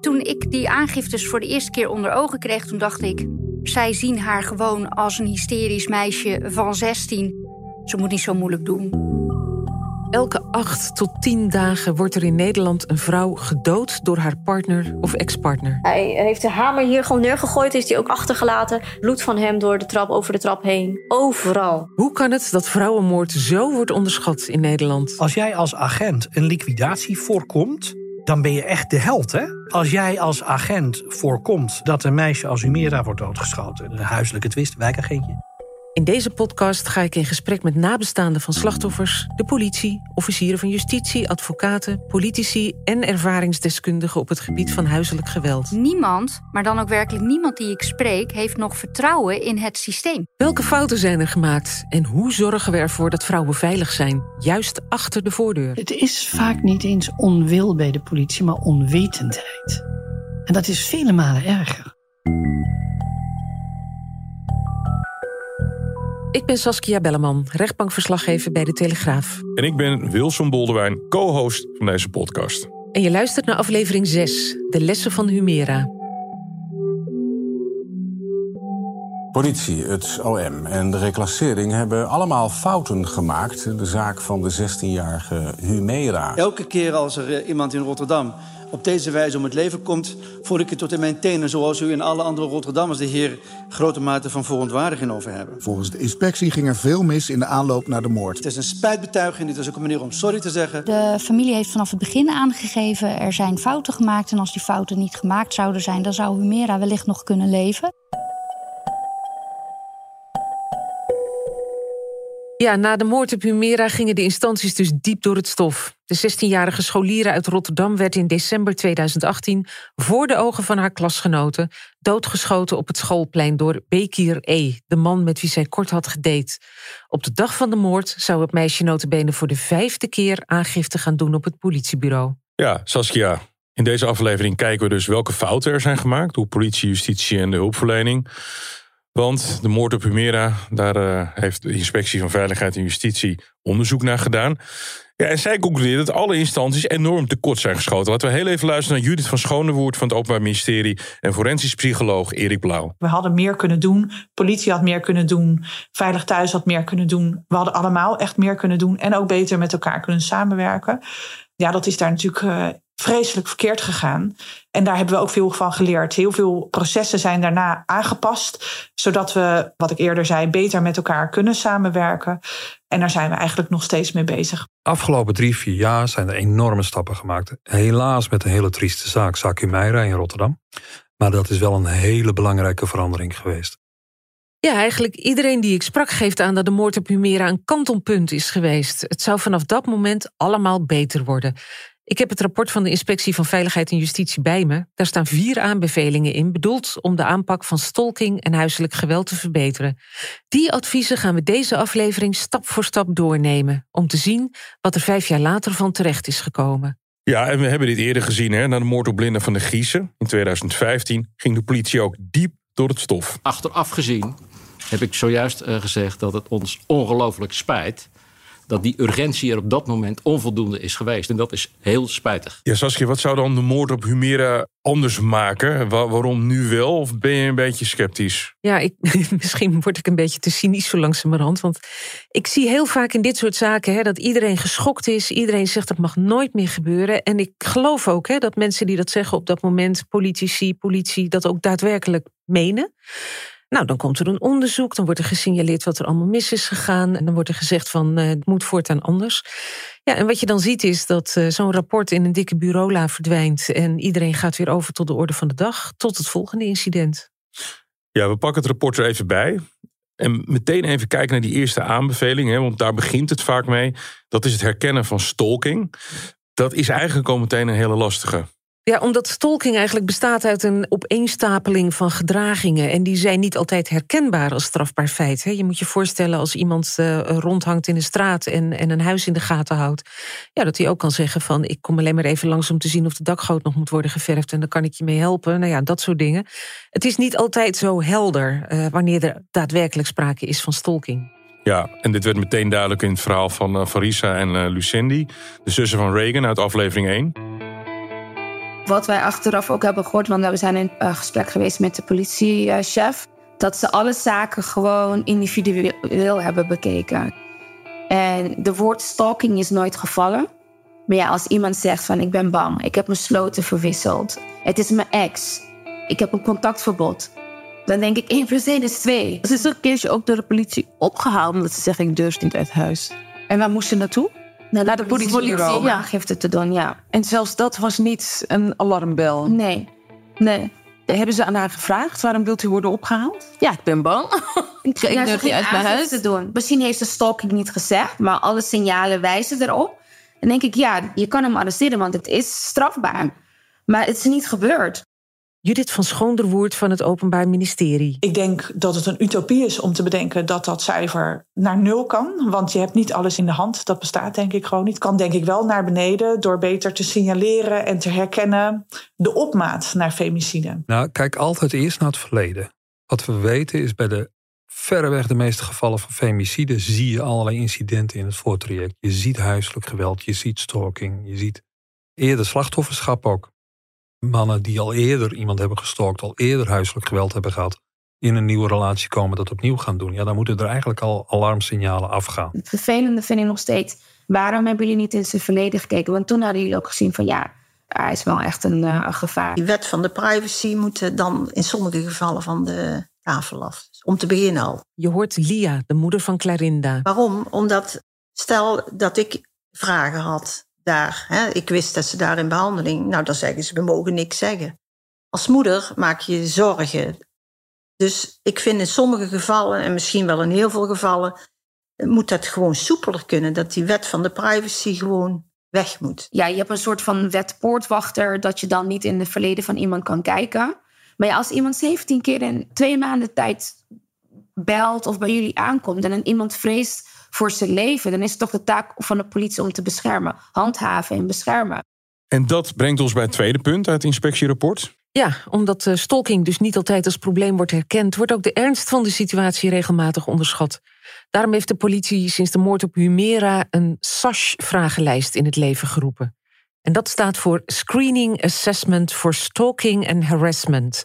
Toen ik die aangiftes voor de eerste keer onder ogen kreeg, toen dacht ik... zij zien haar gewoon als een hysterisch meisje van 16. Ze moet niet zo moeilijk doen. Elke acht tot tien dagen wordt er in Nederland een vrouw gedood door haar partner of ex-partner. Hij heeft de hamer hier gewoon neergegooid, is die ook achtergelaten. Bloed van hem door de trap, over de trap heen. Overal. Hoe kan het dat vrouwenmoord zo wordt onderschat in Nederland? Als jij als agent een liquidatie voorkomt, dan ben je echt de held, hè? Als jij als agent voorkomt dat een meisje als Humera wordt doodgeschoten, een huiselijke twist, wijkagentje. In deze podcast ga ik in gesprek met nabestaanden van slachtoffers, de politie, officieren van justitie, advocaten, politici en ervaringsdeskundigen op het gebied van huiselijk geweld. Niemand, maar dan ook werkelijk niemand die ik spreek, heeft nog vertrouwen in het systeem. Welke fouten zijn er gemaakt en hoe zorgen we ervoor dat vrouwen veilig zijn, juist achter de voordeur? Het is vaak niet eens onwil bij de politie, maar onwetendheid. En dat is vele malen erger. Ik ben Saskia Belleman, rechtbankverslaggever bij De Telegraaf. En ik ben Wilson Boldewijn, co-host van deze podcast. En je luistert naar aflevering 6, de lessen van Humera. Politie, het OM en de reclassering hebben allemaal fouten gemaakt. De zaak van de 16-jarige Humera. Elke keer als er eh, iemand in Rotterdam op deze wijze om het leven komt, voel ik het tot in mijn tenen, zoals u en alle andere Rotterdammers de heer grote mate van verontwaardiging over hebben. Volgens de inspectie ging er veel mis in de aanloop naar de moord. Het is een spijtbetuiging, dit is ook een manier om sorry te zeggen. De familie heeft vanaf het begin aangegeven, er zijn fouten gemaakt en als die fouten niet gemaakt zouden zijn, dan zou Humera wellicht nog kunnen leven. Ja, na de moord op Humera gingen de instanties dus diep door het stof. De 16-jarige scholier uit Rotterdam werd in december 2018 voor de ogen van haar klasgenoten doodgeschoten op het schoolplein door Bekir E., de man met wie zij kort had gedate. Op de dag van de moord zou het meisje notabene voor de vijfde keer aangifte gaan doen op het politiebureau. Ja, Saskia, in deze aflevering kijken we dus welke fouten er zijn gemaakt door politie, justitie en de hulpverlening. Want de moord op Humera, daar uh, heeft de Inspectie van Veiligheid en Justitie onderzoek naar gedaan. Ja, en zij concludeert dat alle instanties enorm tekort zijn geschoten. Laten we heel even luisteren naar Judith van Schonewoerd van het Openbaar Ministerie en forensisch psycholoog Erik Blauw. We hadden meer kunnen doen, politie had meer kunnen doen, Veilig Thuis had meer kunnen doen. We hadden allemaal echt meer kunnen doen en ook beter met elkaar kunnen samenwerken. Ja, dat is daar natuurlijk uh, vreselijk verkeerd gegaan. En daar hebben we ook veel van geleerd. Heel veel processen zijn daarna aangepast, zodat we, wat ik eerder zei, beter met elkaar kunnen samenwerken. En daar zijn we eigenlijk nog steeds mee bezig. Afgelopen drie, vier jaar zijn er enorme stappen gemaakt. Helaas met een hele trieste zaak, zaak Humeira in Rotterdam. Maar dat is wel een hele belangrijke verandering geweest. Ja, eigenlijk iedereen die ik sprak geeft aan dat de moord op Humera een kantelpunt is geweest. Het zou vanaf dat moment allemaal beter worden. Ik heb het rapport van de Inspectie van Veiligheid en Justitie bij me. Daar staan vier aanbevelingen in, bedoeld om de aanpak van stalking en huiselijk geweld te verbeteren. Die adviezen gaan we deze aflevering stap voor stap doornemen, om te zien wat er vijf jaar later van terecht is gekomen. Ja, en we hebben dit eerder gezien, hè, na de moord op Linda van der Giezen. In 2015 ging de politie ook diep door het stof. Achteraf gezien heb ik zojuist uh, gezegd dat het ons ongelooflijk spijt dat die urgentie er op dat moment onvoldoende is geweest. En dat is heel spijtig. Ja, Saskia, wat zou dan de moord op Humera anders maken? waarom nu wel? Of ben je een beetje sceptisch? Ja, ik, misschien word ik een beetje te cynisch zo langzamerhand. Want ik zie heel vaak in dit soort zaken hè, dat iedereen geschokt is. Iedereen zegt dat mag nooit meer gebeuren. En ik geloof ook hè, dat mensen die dat zeggen op dat moment, politici, politie, dat ook daadwerkelijk menen. Nou, dan komt er een onderzoek, dan wordt er gesignaleerd wat er allemaal mis is gegaan. En dan wordt er gezegd van uh, het moet voortaan anders. Ja, en wat je dan ziet is dat uh, zo'n rapport in een dikke bureaula verdwijnt. En iedereen gaat weer over tot de orde van de dag, tot het volgende incident. Ja, we pakken het rapport er even bij. En meteen even kijken naar die eerste aanbeveling, hè, want daar begint het vaak mee. Dat is het herkennen van stalking. Dat is eigenlijk al meteen een hele lastige. Ja, omdat stalking eigenlijk bestaat uit een opeenstapeling van gedragingen. En die zijn niet altijd herkenbaar als strafbaar feit. Je moet je voorstellen als iemand uh, rondhangt in de straat en, en een huis in de gaten houdt. Ja, dat hij ook kan zeggen van ik kom alleen maar even langs om te zien of de dakgoot nog moet worden geverfd. En dan kan ik je mee helpen. Nou ja, dat soort dingen. Het is niet altijd zo helder uh, wanneer er daadwerkelijk sprake is van stalking. Ja, en dit werd meteen duidelijk in het verhaal van Farisa en uh, Lucindy, de zussen van Reagan uit aflevering 1. Wat wij achteraf ook hebben gehoord, want we zijn in uh, gesprek geweest met de politiechef, dat ze alle zaken gewoon individueel hebben bekeken. En de woord stalking is nooit gevallen. Maar ja, als iemand zegt van ik ben bang, ik heb mijn sloten verwisseld, het is mijn ex, ik heb een contactverbod, dan denk ik 1 plus 1 is 2. Ze is een keertje ook door de politie opgehaald omdat ze zeggen ik durf niet uit huis. En waar moest ze naartoe? Naar de, Naar de politiebureau. Ja, aangifte te doen, ja. En zelfs dat was niet een alarmbel? Nee, nee. Hebben ze aan haar gevraagd waarom wilt u worden opgehaald? Ja, ik ben bang. ik durf niet uit mijn huis te doen. Misschien heeft de stalking niet gezegd, maar alle signalen wijzen erop. Dan denk ik, ja, je kan hem arresteren, want het is strafbaar. Maar het is niet gebeurd. Judith van Schoonderwoerd van het Openbaar Ministerie. Ik denk dat het een utopie is om te bedenken dat dat cijfer naar nul kan. Want je hebt niet alles in de hand. Dat bestaat denk ik gewoon niet. Kan denk ik wel naar beneden door beter te signaleren en te herkennen de opmaat naar femicide. Nou, kijk altijd eerst naar het verleden. Wat we weten is bij de verreweg de meeste gevallen van femicide zie je allerlei incidenten in het voortraject. Je ziet huiselijk geweld, je ziet stalking, je ziet eerder slachtofferschap ook mannen die al eerder iemand hebben gestalkt, al eerder huiselijk geweld hebben gehad, in een nieuwe relatie komen, dat opnieuw gaan doen. Ja, dan moeten er eigenlijk al alarmsignalen afgaan. Het vervelende vind ik nog steeds. Waarom hebben jullie niet in zijn verleden gekeken? Want toen hadden jullie ook gezien van ja, hij is wel echt een, uh, gevaar. Die wet van de privacy moet dan in sommige gevallen van de tafel af. Om te beginnen al. Je hoort Lia, de moeder van Clarinda. Waarom? Omdat stel dat ik vragen had daar. Hè, ik wist dat ze daar in behandeling. Nou, dan zeggen ze: we mogen niks zeggen. Als moeder maak je zorgen. Dus ik vind in sommige gevallen, en misschien wel in heel veel gevallen, moet dat gewoon soepeler kunnen. Dat die wet van de privacy gewoon weg moet. Ja, je hebt een soort van wetpoortwachter dat je dan niet in het verleden van iemand kan kijken. Maar als iemand 17 keer in twee maanden tijd belt of bij jullie aankomt en iemand vreest voor zijn leven, dan is het toch de taak van de politie om te beschermen, handhaven en beschermen. En dat brengt ons bij het tweede punt uit het inspectierapport. Ja, omdat stalking dus niet altijd als probleem wordt herkend, wordt ook de ernst van de situatie regelmatig onderschat. Daarom heeft de politie sinds de moord op Humera een SASH-vragenlijst in het leven geroepen. En dat staat voor Screening Assessment for Stalking and Harassment.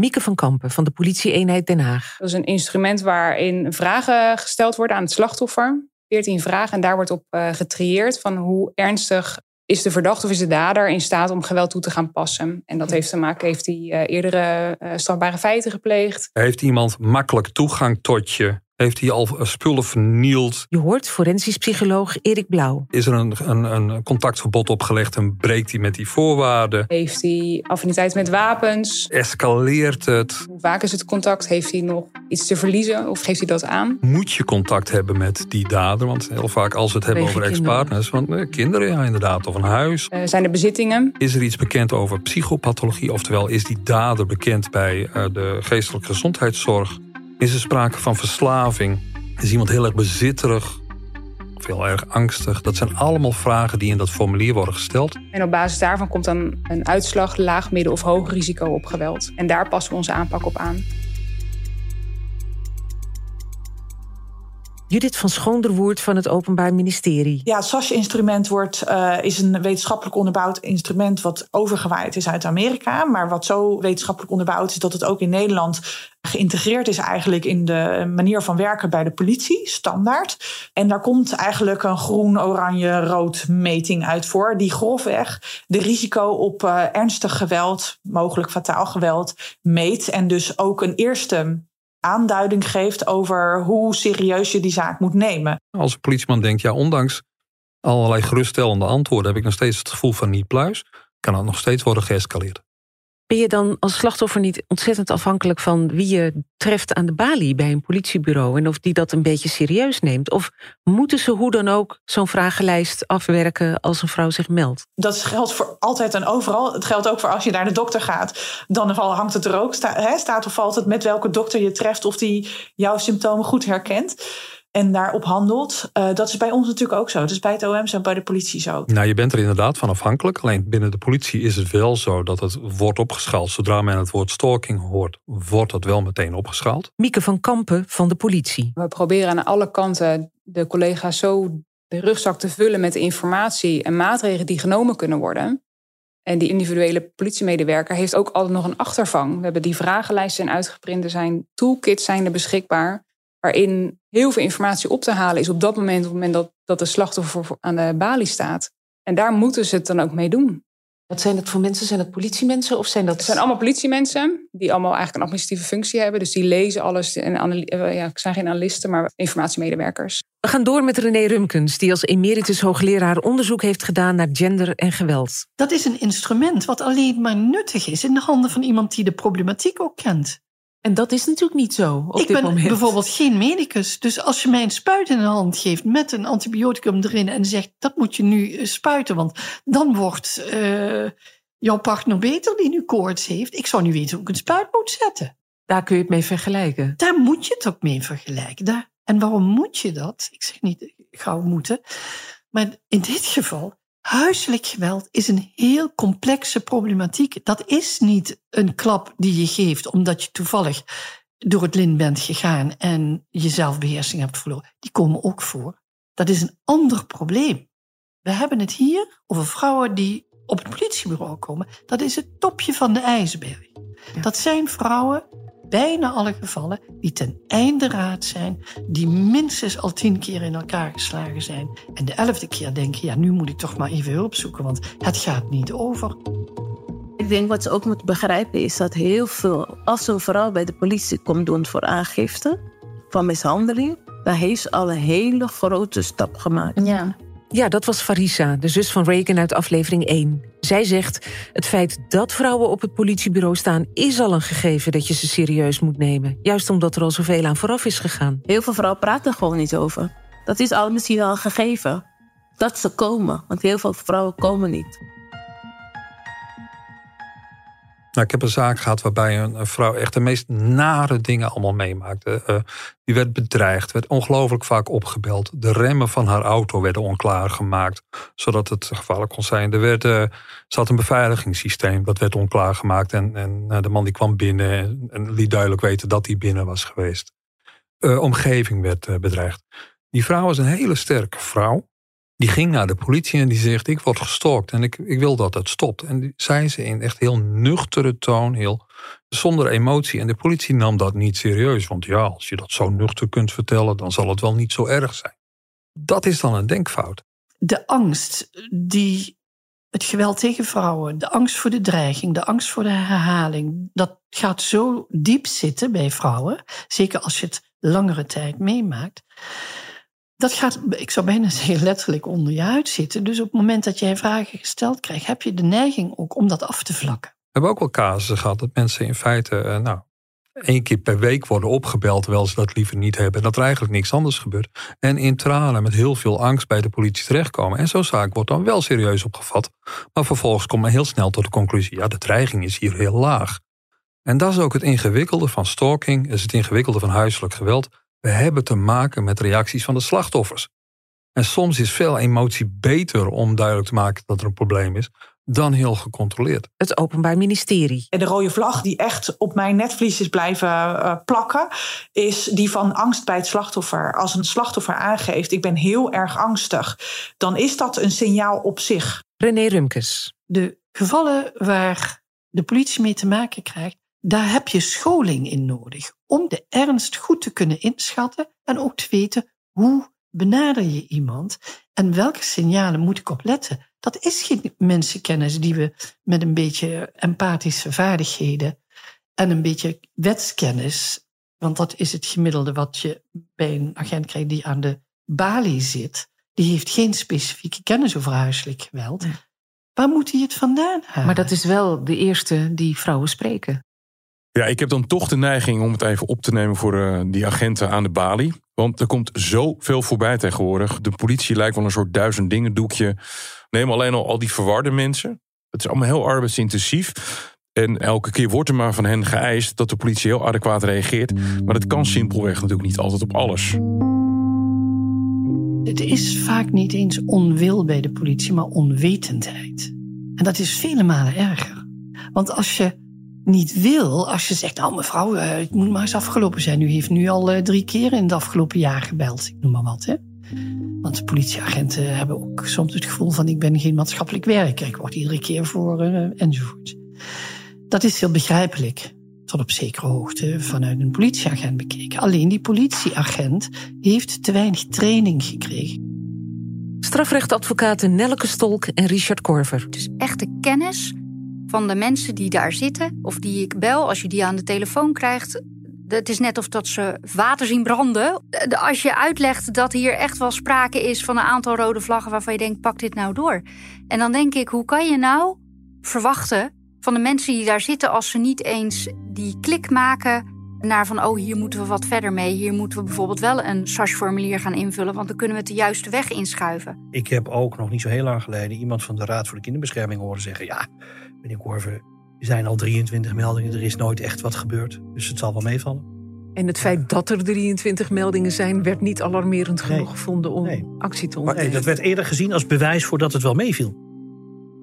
Mieke van Kampen van de politie-eenheid Den Haag. Dat is een instrument waarin vragen gesteld worden aan het slachtoffer. 14 vragen en daar wordt op uh, getrieerd van hoe ernstig is de verdachte of is de dader in staat om geweld toe te gaan passen. En dat heeft te maken, heeft hij uh, eerdere uh, strafbare feiten gepleegd. Heeft iemand makkelijk toegang tot je? Heeft hij al spullen vernield? Je hoort forensisch psycholoog Erik Blauw. Is er een, een, een contactverbod opgelegd en breekt hij met die voorwaarden? Heeft hij affiniteit met wapens? Escaleert het? Hoe vaak is het contact? Heeft hij nog iets te verliezen of geeft hij dat aan? Moet je contact hebben met die dader? Want heel vaak als we het hebben over ex-partners, van eh, kinderen ja, inderdaad, of een huis. Uh, zijn er bezittingen? Is er iets bekend over psychopathologie? Oftewel, is die dader bekend bij uh, de geestelijke gezondheidszorg? Is er sprake van verslaving? Is iemand heel erg bezitterig? Of heel erg angstig? Dat zijn allemaal vragen die in dat formulier worden gesteld. En op basis daarvan komt dan een uitslag laag, midden of hoog risico op geweld. En daar passen we onze aanpak op aan. Judith van Schoonderwoerd van het Openbaar Ministerie. Ja, het SAS-instrument wordt, uh, is een wetenschappelijk onderbouwd instrument wat overgewaaid is uit Amerika. Maar wat zo wetenschappelijk onderbouwd is dat het ook in Nederland geïntegreerd is eigenlijk in de manier van werken bij de politie, standaard. En daar komt eigenlijk een groen, oranje, rood meting uit voor, die grofweg de risico op uh, ernstig geweld, mogelijk fataal geweld, meet. En dus ook een eerste aanduiding geeft over hoe serieus je die zaak moet nemen. Als een politieman denkt, ja, ondanks allerlei geruststellende antwoorden heb ik nog steeds het gevoel van niet pluis, kan dat nog steeds worden geëscaleerd. Ben je dan als slachtoffer niet ontzettend afhankelijk van wie je treft aan de balie bij een politiebureau en of die dat een beetje serieus neemt? Of moeten ze hoe dan ook zo'n vragenlijst afwerken als een vrouw zich meldt? Dat geldt voor altijd en overal. Het geldt ook voor als je naar de dokter gaat. Dan hangt het er ook, staat of valt het met welke dokter je treft of die jouw symptomen goed herkent. En daarop handelt. Uh, dat is bij ons natuurlijk ook zo. Dat is bij het OM zo, bij de politie zo. Nou, je bent er inderdaad van afhankelijk. Alleen binnen de politie is het wel zo dat het wordt opgeschaald. Zodra men het woord stalking hoort, wordt dat wel meteen opgeschaald. Mieke van Kampen van de politie. We proberen aan alle kanten de collega's zo de rugzak te vullen met informatie en maatregelen die genomen kunnen worden. En die individuele politiemedewerker heeft ook altijd nog een achtervang. We hebben die vragenlijsten zijn uitgeprint. Er zijn toolkits zijn er beschikbaar. Waarin heel veel informatie op te halen is op dat moment. Op het moment dat, dat de slachtoffer aan de balie staat. En daar moeten ze het dan ook mee doen. Wat zijn dat voor mensen? Zijn dat politiemensen of zijn dat... Het zijn allemaal politiemensen die allemaal eigenlijk een administratieve functie hebben. Dus die lezen alles. En eh, ja, ik zijn geen analisten, maar informatiemedewerkers. We gaan door met René Rumkens, die als emeritus hoogleraar onderzoek heeft gedaan naar gender en geweld. Dat is een instrument wat alleen maar nuttig is in de handen van iemand die de problematiek ook kent. En dat is natuurlijk niet zo op ik dit ben moment. bijvoorbeeld geen medicus. Dus als je mij een spuit in de hand geeft met een antibioticum erin en zegt dat moet je nu eh, spuiten, want dan wordt uh, jouw partner beter die nu koorts heeft. Ik zou nu weten hoe ik een spuit moet zetten. Daar kun je het mee vergelijken. Daar moet je het ook mee vergelijken. Daar, en waarom moet je dat? Ik zeg niet gauw moeten. Maar in dit geval Huiselijk geweld is een heel complexe problematiek. Dat is niet een klap die je geeft omdat je toevallig door het lint bent gegaan en je zelfbeheersing hebt verloren. Die komen ook voor. Dat is een ander probleem. We hebben het hier over vrouwen die op het politiebureau komen. Dat is het topje van de ijsberg. Dat zijn vrouwen bijna alle gevallen die ten einde raad zijn, die minstens al tien keer in elkaar geslagen zijn. En de elfde keer denken, ja, nu moet ik toch maar even hulp zoeken, want het gaat niet over. Ik denk wat ze ook moeten begrijpen is dat heel veel, als een vrouw bij de politie komt doen voor aangifte van mishandeling, dan heeft ze al een hele grote stap gemaakt. Ja. Ja, dat was Farisa, de zus van Reagan uit aflevering 1. Zij zegt: Het feit dat vrouwen op het politiebureau staan, is al een gegeven dat je ze serieus moet nemen. Juist omdat er al zoveel aan vooraf is gegaan. Heel veel vrouwen praten gewoon niet over. Dat is al misschien al gegeven. Dat ze komen, want heel veel vrouwen komen niet. Nou, ik heb een zaak gehad waarbij een, vrouw echt de meest nare dingen allemaal meemaakte. Uh, die werd bedreigd, werd ongelooflijk vaak opgebeld. De remmen van haar auto werden onklaar gemaakt, zodat het gevaarlijk kon zijn. Er werd, uh, zat een beveiligingssysteem, dat werd onklaar gemaakt. En, en uh, de man die kwam binnen en, en, liet duidelijk weten dat hij binnen was geweest. omgeving werd bedreigd. Die vrouw was een hele sterke vrouw. Die ging naar de politie en die zegt: Ik word gestalkt en ik, ik wil dat het stopt. En die zei ze in echt heel nuchtere toon, heel zonder emotie. En de politie nam dat niet serieus. Want ja, als je dat zo nuchter kunt vertellen, dan zal het wel niet zo erg zijn. Dat is dan een denkfout. De angst die het geweld tegen vrouwen, de angst voor de dreiging, de angst voor de herhaling, dat gaat zo diep zitten bij vrouwen. Zeker als je het langere tijd meemaakt dat gaat, ik zou bijna zeggen, letterlijk onder je huid zitten. Dus op het moment dat jij vragen gesteld krijgt, heb je de neiging ook om dat af te vlakken. We hebben ook wel casussen gehad dat mensen in feite, uh, nou, één keer per week worden opgebeld, terwijl ze dat liever niet hebben. En dat er eigenlijk niks anders gebeurt. En in tranen met heel veel angst bij de politie terechtkomen. En zo'n zaak wordt dan wel serieus opgevat. Maar vervolgens komt men heel snel tot de conclusie: ja, de dreiging is hier heel laag. En dat is ook het ingewikkelde van stalking, is het ingewikkelde van huiselijk geweld. We hebben te maken met reacties van de slachtoffers. En soms is veel emotie beter om duidelijk te maken dat er een probleem is, dan heel gecontroleerd. Het Openbaar Ministerie. En de rode vlag die echt op mijn netvlies is blijven uh, plakken, is die van angst bij het slachtoffer. Als een slachtoffer aangeeft: ik ben heel erg angstig, dan is dat een signaal op zich. René Rumkes. De gevallen waar de politie mee te maken krijgt, daar heb je scholing in nodig om de ernst goed te kunnen inschatten en ook te weten hoe benader je iemand en welke signalen moet ik op letten. Dat is geen mensenkennis die we met een beetje empathische vaardigheden en een beetje wetskennis, want dat is het gemiddelde wat je bij een agent krijgt die aan de balie zit, die heeft geen specifieke kennis over huiselijk geweld. Waar moet hij het vandaan halen? Maar dat is wel de eerste die vrouwen spreken. Ja, ik heb dan toch de neiging om het even op te nemen voor uh, die agenten aan de balie. Want er komt zoveel voorbij tegenwoordig. De politie lijkt wel een soort duizend dingen doekje. Neem alleen al al die verwarde mensen. Het is allemaal heel arbeidsintensief. En elke keer wordt er maar van hen geëist dat de politie heel adequaat reageert. Maar dat kan simpelweg natuurlijk niet altijd op alles. Het is vaak niet eens onwil bij de politie, maar onwetendheid. En dat is vele malen erger. Want als je niet wil, als je zegt, nou mevrouw, eh, het moet maar eens afgelopen zijn. U heeft nu al eh, drie keer in het afgelopen jaar gebeld, ik noem maar wat. Hè? Want de politieagenten hebben ook soms het gevoel van ik ben geen maatschappelijk werker. Ik word iedere keer voor uh, enzovoort. Dat is heel begrijpelijk, tot op zekere hoogte vanuit een politieagent bekeken. Alleen die politieagent heeft te weinig training gekregen. Strafrechtadvocaten Nelke Stolk en Richard Korver. Dus echte kennis van de mensen die daar zitten, of die ik bel, als je die aan de telefoon krijgt. Het is net of dat ze water zien branden. Als je uitlegt dat hier echt wel sprake is van een aantal rode vlaggen waarvan je denkt: pak dit nou door. En dan denk ik: hoe kan je nou verwachten van de mensen die daar zitten als ze niet eens die klik maken naar van oh hier moeten we wat verder mee. Hier moeten we bijvoorbeeld wel een SAS-formulier gaan invullen, want dan kunnen we het de juiste weg inschuiven. Ik heb ook nog niet zo heel lang geleden iemand van de Raad voor de Kinderbescherming horen zeggen: ja, meneer Korver, er zijn al 23 meldingen, er is nooit echt wat gebeurd, dus het zal wel meevallen. En het feit dat er 23 meldingen zijn, werd niet alarmerend genoeg gevonden om actie te ondernemen. Nee, dat werd eerder gezien als bewijs voor dat het wel meeviel.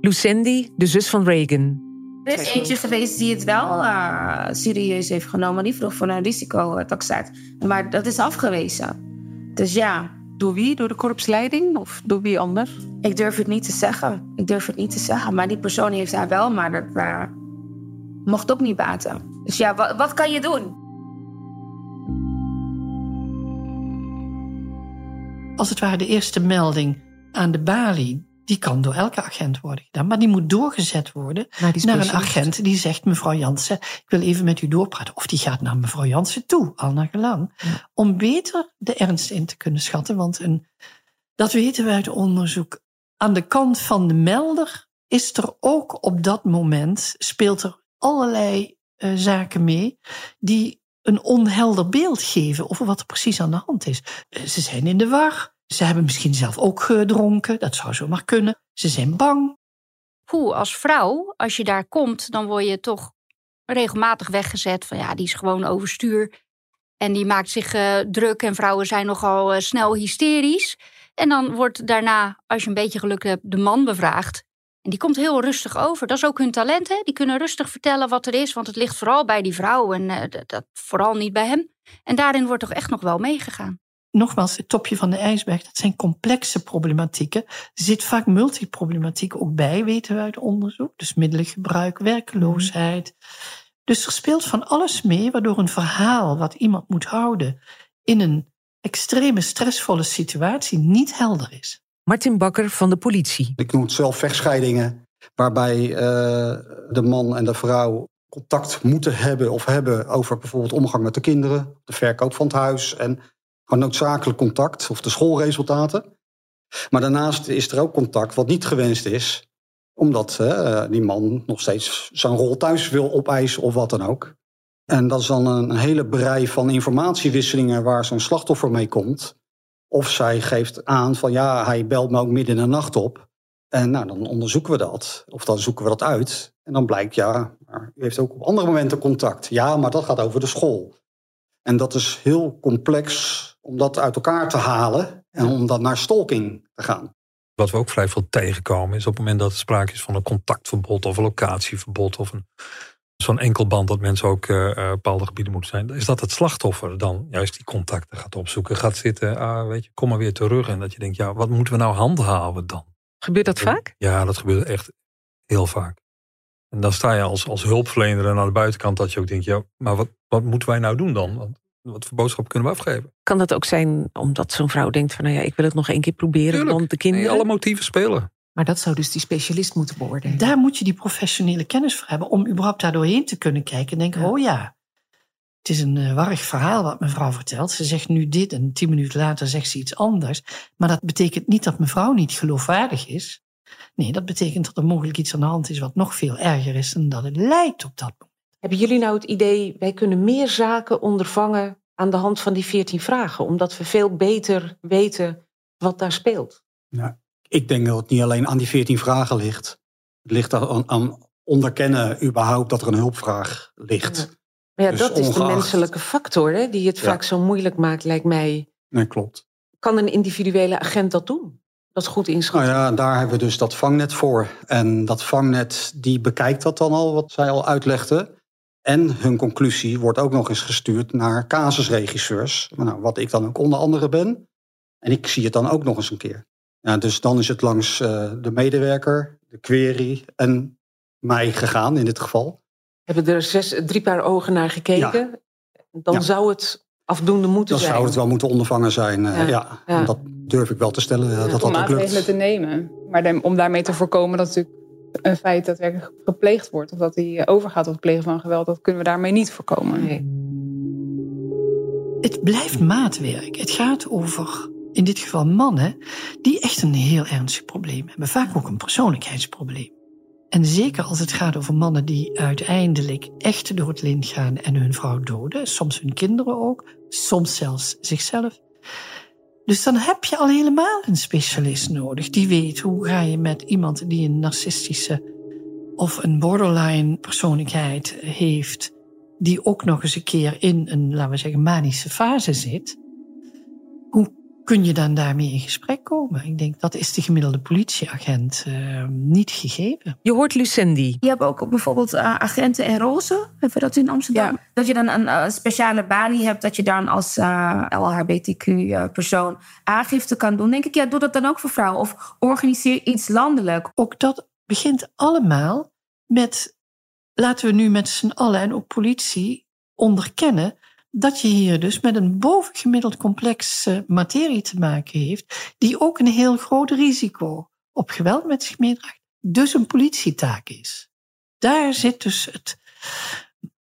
Lucendi, de zus van Reagan. Er is eentje geweest die het wel uh, serieus heeft genomen. Die vroeg voor een risicotaxaat. Maar dat is afgewezen. Dus ja. Door wie? Door de korpsleiding of door wie anders? Ik durf het niet te zeggen. Ik durf het niet te zeggen. Maar die persoon heeft haar wel, maar dat uh, mocht ook niet baten. Dus ja, wat, wat kan je doen? Als het ware de eerste melding aan de balie die kan door elke agent worden gedaan. Maar die moet doorgezet worden naar, een agent die zegt: Mevrouw Jansen, ik wil even met u doorpraten. Of die gaat naar mevrouw Jansen toe, al naar gelang. Om beter de ernst in te kunnen schatten. Want een, dat weten we uit onderzoek. Aan de kant van de melder is er ook op dat moment, speelt er allerlei uh, zaken mee die een onhelder beeld geven over wat er precies aan de hand is. Uh, ze zijn in de war. Ze hebben misschien zelf ook gedronken, dat zou zomaar kunnen. Ze zijn bang. Poeh, als vrouw, als je daar komt, dan word je toch regelmatig weggezet van ja, die is gewoon overstuur. En die maakt zich uh, druk en vrouwen zijn nogal uh, snel hysterisch. En dan wordt daarna, als je een beetje geluk hebt, de man bevraagd. En die komt heel rustig over. Dat is ook hun talent, hè? Die kunnen rustig vertellen wat er is, want het ligt vooral bij die vrouw en dat, dat, vooral niet bij hem. En daarin wordt toch echt nog wel meegegaan nogmaals, het topje van de ijsberg, dat zijn complexe problematieken. Er zit vaak multiproblematiek ook bij, weten we uit onderzoek. Dus middelengebruik, werkloosheid. Dus er speelt van alles mee, waardoor een verhaal wat iemand moet houden in een extreme stressvolle situatie niet helder is. Martin Bakker van de politie. Ik noem het zelf vechtscheidingen, waarbij uh, de man en de vrouw contact moeten hebben of hebben over bijvoorbeeld omgang met de kinderen, de verkoop van het huis en gewoon noodzakelijk contact of de schoolresultaten. Maar daarnaast is er ook contact wat niet gewenst is, omdat die man nog steeds zijn rol thuis wil opeisen of wat dan ook. En dat is dan een hele brei van informatiewisselingen waar zo'n slachtoffer mee komt. Of zij geeft aan van ja, hij belt me ook midden in de nacht op. En nou, dan onderzoeken we dat. Of dan zoeken we dat uit. En dan blijkt, ja, u heeft ook op andere momenten contact. Ja, maar dat gaat over de school. En dat is heel complex om dat uit elkaar te halen en om dan naar stalking te gaan. Wat we ook vrij veel tegenkomen is op het moment dat er sprake is van een contactverbod of een locatieverbod of een, zo'n enkelband dat mensen ook uh, bepaalde gebieden moeten zijn, is dat het slachtoffer dan juist die contacten gaat opzoeken, gaat zitten, ah, weet je, kom maar weer terug. En dat je denkt, ja, wat moeten we nou handhaven dan? Gebeurt dat vaak? Ja, dat gebeurt echt heel vaak. En dan sta je als, als hulpverlener aan de buitenkant dat je ook denkt, ja, maar wat, wat moeten wij nou doen dan? Wat voor boodschap kunnen we afgeven? Kan dat ook zijn omdat zo'n vrouw denkt van nou ja, ik wil het nog één keer proberen, Tuurlijk. want de kinderen. Nee, alle motieven spelen. Maar dat zou dus die specialist moeten worden. Daar moet je die professionele kennis voor hebben om überhaupt daar doorheen te kunnen kijken en denken, oh ja, het is een uh, warrig verhaal wat mevrouw vertelt. Ze zegt nu dit en tien minuten later zegt ze iets anders. Maar dat betekent niet dat mevrouw niet geloofwaardig is. Nee, dat betekent dat er mogelijk iets aan de hand is wat nog veel erger is dan dat het lijkt op dat moment. Hebben jullie nou het idee, wij kunnen meer zaken ondervangen aan de hand van die veertien vragen, omdat we veel beter weten wat daar speelt? Nou, ik denk dat het niet alleen aan die veertien vragen ligt. Het ligt aan, aan onderkennen überhaupt dat er een hulpvraag ligt. Ja. Maar ja, Dus dat is de menselijke factor hè, die het Ja. vaak zo moeilijk maakt, lijkt mij. Nee, klopt. kan een individuele agent dat doen? Dat goed inschatten? Nou ja, daar hebben we dus dat vangnet voor. En dat vangnet die bekijkt dat dan al, wat zij al uitlegde. En hun conclusie wordt ook nog eens gestuurd naar casusregisseurs. Nou, wat ik dan ook onder andere ben. En ik zie het dan ook nog eens een keer. Ja, dus dan is het langs uh, de medewerker, de query en mij gegaan in dit geval. Hebben er zes, drie paar ogen naar gekeken? Ja. Dan ja. zou het afdoende moeten dan zijn. Dan zou het wel moeten ondervangen zijn, uh, ja. Dat durf ik wel te stellen. Uh, dat dat om ook lukt. maatregelen te nemen. Maar de, om daarmee te voorkomen dat natuurlijk een feit daadwerkelijk gepleegd wordt. Of dat hij overgaat tot het plegen van geweld. Dat kunnen we daarmee niet voorkomen. Nee. Het blijft maatwerk. Het gaat over, in dit geval mannen, die echt een heel ernstig probleem hebben. Vaak ook een persoonlijkheidsprobleem. En zeker als het gaat over mannen die uiteindelijk echt door het lint gaan en hun vrouw doden. Soms hun kinderen ook, soms zelfs zichzelf. Dus dan heb je al helemaal een specialist nodig die weet hoe ga je met iemand die een narcistische of een borderline persoonlijkheid heeft, die ook nog eens een keer in een, laten we zeggen, manische fase zit. Kun je dan daarmee in gesprek komen? Ik denk dat is de gemiddelde politieagent uh, niet gegeven. Je hoort Lucendi. Je hebt ook bijvoorbeeld uh, agenten en rozen. Hebben we dat in Amsterdam? Ja. Dat je dan een uh, speciale balie hebt, dat je dan als LHBTQ-persoon aangifte kan doen. Denk ik, ja, doe dat dan ook voor vrouwen. Of organiseer iets landelijk. Ook dat begint allemaal met, laten we nu met z'n allen en ook politie onderkennen dat je hier dus met een bovengemiddeld complexe materie te maken heeft, die ook een heel groot risico op geweld met zich meedraagt, dus een politietaak is. Daar zit dus het,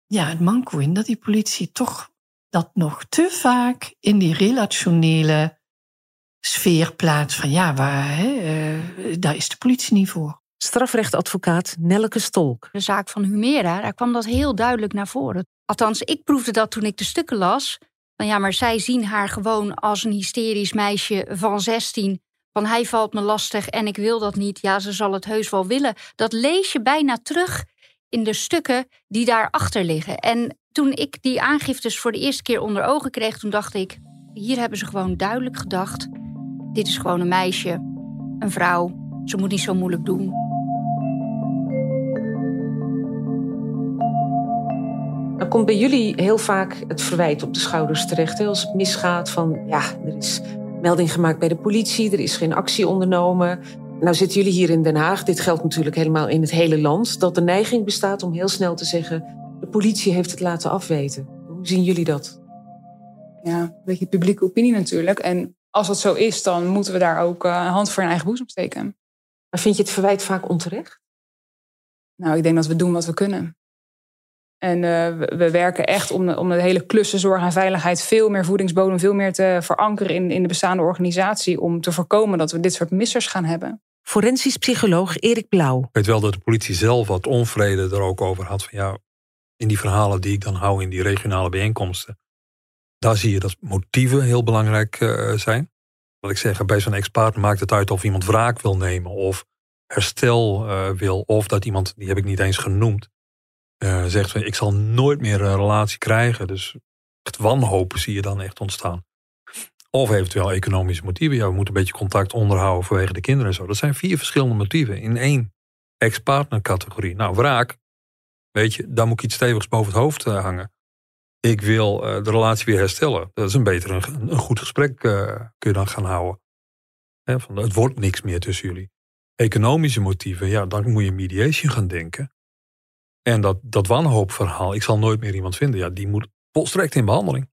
ja, het manco in, dat die politie toch dat nog te vaak in die relationele sfeer plaatst van ja, waar, hè, uh, daar is de politie niet voor. Strafrechtadvocaat Nelleke Stolk. De zaak van Humera, daar kwam dat heel duidelijk naar voren. Althans, ik proefde dat toen ik de stukken las. Van ja, maar zij zien haar gewoon als een hysterisch meisje van 16. Van hij valt me lastig en ik wil dat niet. Ja, ze zal het heus wel willen. Dat lees je bijna terug in de stukken die daarachter liggen. En toen ik die aangiftes voor de eerste keer onder ogen kreeg, toen dacht ik: hier hebben ze gewoon duidelijk gedacht. Dit is gewoon een meisje, een vrouw. Ze moet niet zo moeilijk doen. Dan komt bij jullie heel vaak het verwijt op de schouders terecht. Hè? Als het misgaat van, ja, er is melding gemaakt bij de politie, er is geen actie ondernomen. Nou zitten jullie hier in Den Haag, dit geldt natuurlijk helemaal in het hele land, dat de neiging bestaat om heel snel te zeggen, de politie heeft het laten afweten. Hoe zien jullie dat? Ja, een beetje publieke opinie natuurlijk. En als dat zo is, dan moeten we daar ook een hand voor in eigen boezem steken. Maar vind je het verwijt vaak onterecht? Nou, ik denk dat we doen wat we kunnen. En uh, we, we, werken echt om de, om de hele klussen zorg en veiligheid veel meer voedingsbodem, veel meer te verankeren in, in de bestaande organisatie. Om te voorkomen dat we dit soort missers gaan hebben. Forensisch psycholoog Erik Blauw. Ik weet wel dat de politie zelf wat onvrede er ook over had. Van ja, in die verhalen die ik dan hou in die regionale bijeenkomsten. Daar zie je dat motieven heel belangrijk uh, zijn. Wat ik zeg, bij zo'n ex-partner maakt het uit of iemand wraak wil nemen. Of herstel uh, wil. Of dat iemand, die heb ik niet eens genoemd uh, zegt van ik zal nooit meer een relatie krijgen. Dus echt wanhoop zie je dan echt ontstaan. Of eventueel economische motieven. Ja, we moeten een beetje contact onderhouden vanwege de kinderen en zo. Dat zijn vier verschillende motieven in één ex-partner categorie. Nou, wraak, weet je, daar moet ik iets stevigs boven het hoofd uh, hangen. Ik wil uh, de relatie weer herstellen. Dat is een beter, een, een goed gesprek kun je dan gaan houden. Van, het wordt niks meer tussen jullie. Economische motieven, ja, dan moet je mediation gaan denken. En dat, dat wanhoopverhaal, ik zal nooit meer iemand vinden, ja, die moet volstrekt in behandeling.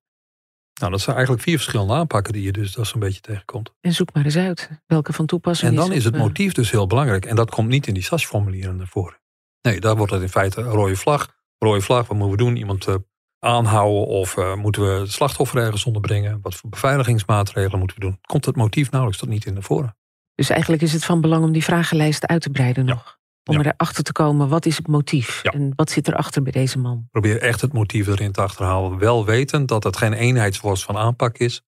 Nou, dat zijn eigenlijk vier verschillende aanpakken die je dus dat zo'n beetje tegenkomt. En zoek maar eens uit welke van toepassing En dan is, is het op, motief dus heel belangrijk. En dat komt niet in die SAS-formulieren naar voren. Nee, daar wordt het in feite een rode vlag. Rode vlag, wat moeten we doen? Iemand uh, aanhouden of uh, moeten we het slachtoffer ergens onderbrengen? Wat voor beveiligingsmaatregelen moeten we doen? Komt het motief nauwelijks tot niet in naar voren. Dus eigenlijk is het van belang om die vragenlijst uit te breiden ja. nog. Om ja. erachter te komen, wat is het motief? Ja. En wat zit erachter bij deze man? Probeer echt het motief erin te achterhalen. Wel wetend dat het geen eenheidsworst van aanpak is.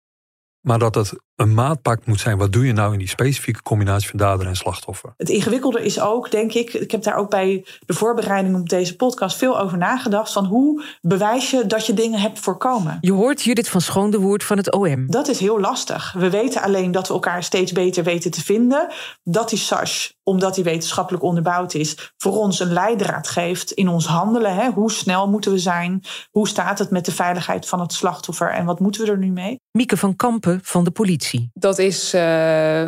Maar dat het een maatpak moet zijn. Wat doe je nou in die specifieke combinatie van dader en slachtoffer? Het ingewikkelde is ook, denk ik, ik heb daar ook bij de voorbereiding op deze podcast veel over nagedacht. Van hoe bewijs je dat je dingen hebt voorkomen? Je hoort Judith van Schoondewoord van het OM. Dat is heel lastig. We weten alleen dat we elkaar steeds beter weten te vinden. Dat die SARS, omdat die wetenschappelijk onderbouwd is, voor ons een leidraad geeft in ons handelen. Hè? Hoe snel moeten we zijn? Hoe staat het met de veiligheid van het slachtoffer? En wat moeten we er nu mee? Mieke van Kampen van de politie. Dat is uh,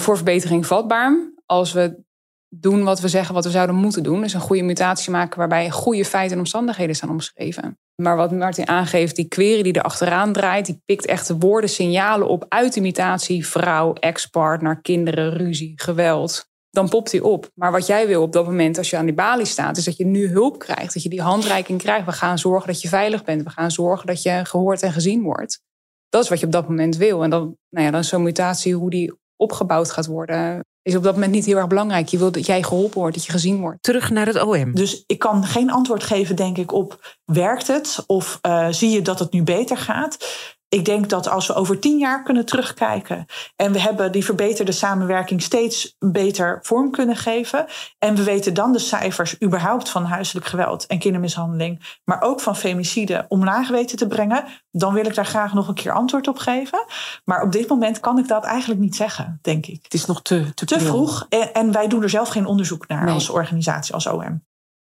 voor verbetering vatbaar. Als we doen wat we zeggen wat we zouden moeten doen. Dus een goede mutatie maken waarbij goede feiten en omstandigheden staan omschreven. Maar wat Martin aangeeft, die query die er achteraan draait, die pikt echt de woorden, signalen op uit de mutatie. Vrouw, ex-partner, kinderen, ruzie, geweld. Dan popt die op. Maar wat jij wil op dat moment als je aan die balie staat, is dat je nu hulp krijgt. Dat je die handreiking krijgt. We gaan zorgen dat je veilig bent. We gaan zorgen dat je gehoord en gezien wordt. Dat is wat je op dat moment wil. En dan, nou ja, dan zo'n mutatie, hoe die opgebouwd gaat worden, is op dat moment niet heel erg belangrijk. Je wil dat jij geholpen wordt, dat je gezien wordt. Terug naar het OM. Dus ik kan geen antwoord geven, denk ik, op werkt het of uh, zie je dat het nu beter gaat. Ik denk dat als we over tien jaar kunnen terugkijken en we hebben die verbeterde samenwerking steeds beter vorm kunnen geven en we weten dan de cijfers überhaupt van huiselijk geweld en kindermishandeling, maar ook van femicide omlaag weten te brengen, dan wil ik daar graag nog een keer antwoord op geven. Maar op dit moment kan ik dat eigenlijk niet zeggen, denk ik. Het is nog te, te, te vroeg en, en, wij doen er zelf geen onderzoek naar als organisatie, als OM.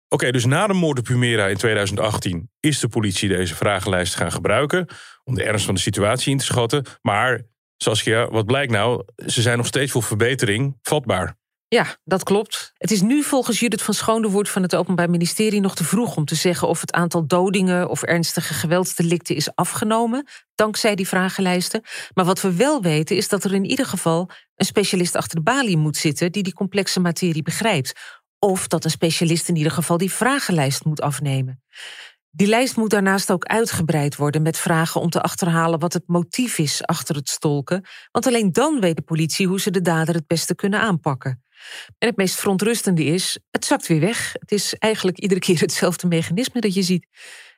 Oké, dus na de moord op Humera in 2018 is de politie deze vragenlijst gaan gebruiken om de ernst van de situatie in te schatten. Maar Saskia, wat blijkt nou? Ze zijn nog steeds voor verbetering vatbaar. Ja, dat klopt. Het is nu volgens Judith van Schoondewoord van het Openbaar Ministerie nog te vroeg om te zeggen of het aantal dodingen of ernstige geweldsdelicten is afgenomen, dankzij die vragenlijsten. Maar wat we wel weten is dat er in ieder geval een specialist achter de balie moet zitten die die complexe materie begrijpt. Of dat een specialist in ieder geval die vragenlijst moet afnemen. Die lijst moet daarnaast ook uitgebreid worden met vragen om te achterhalen wat het motief is achter het stolken, want alleen dan weet de politie hoe ze de dader het beste kunnen aanpakken. En het meest verontrustende is, het zakt weer weg. Het is eigenlijk iedere keer hetzelfde mechanisme dat je ziet.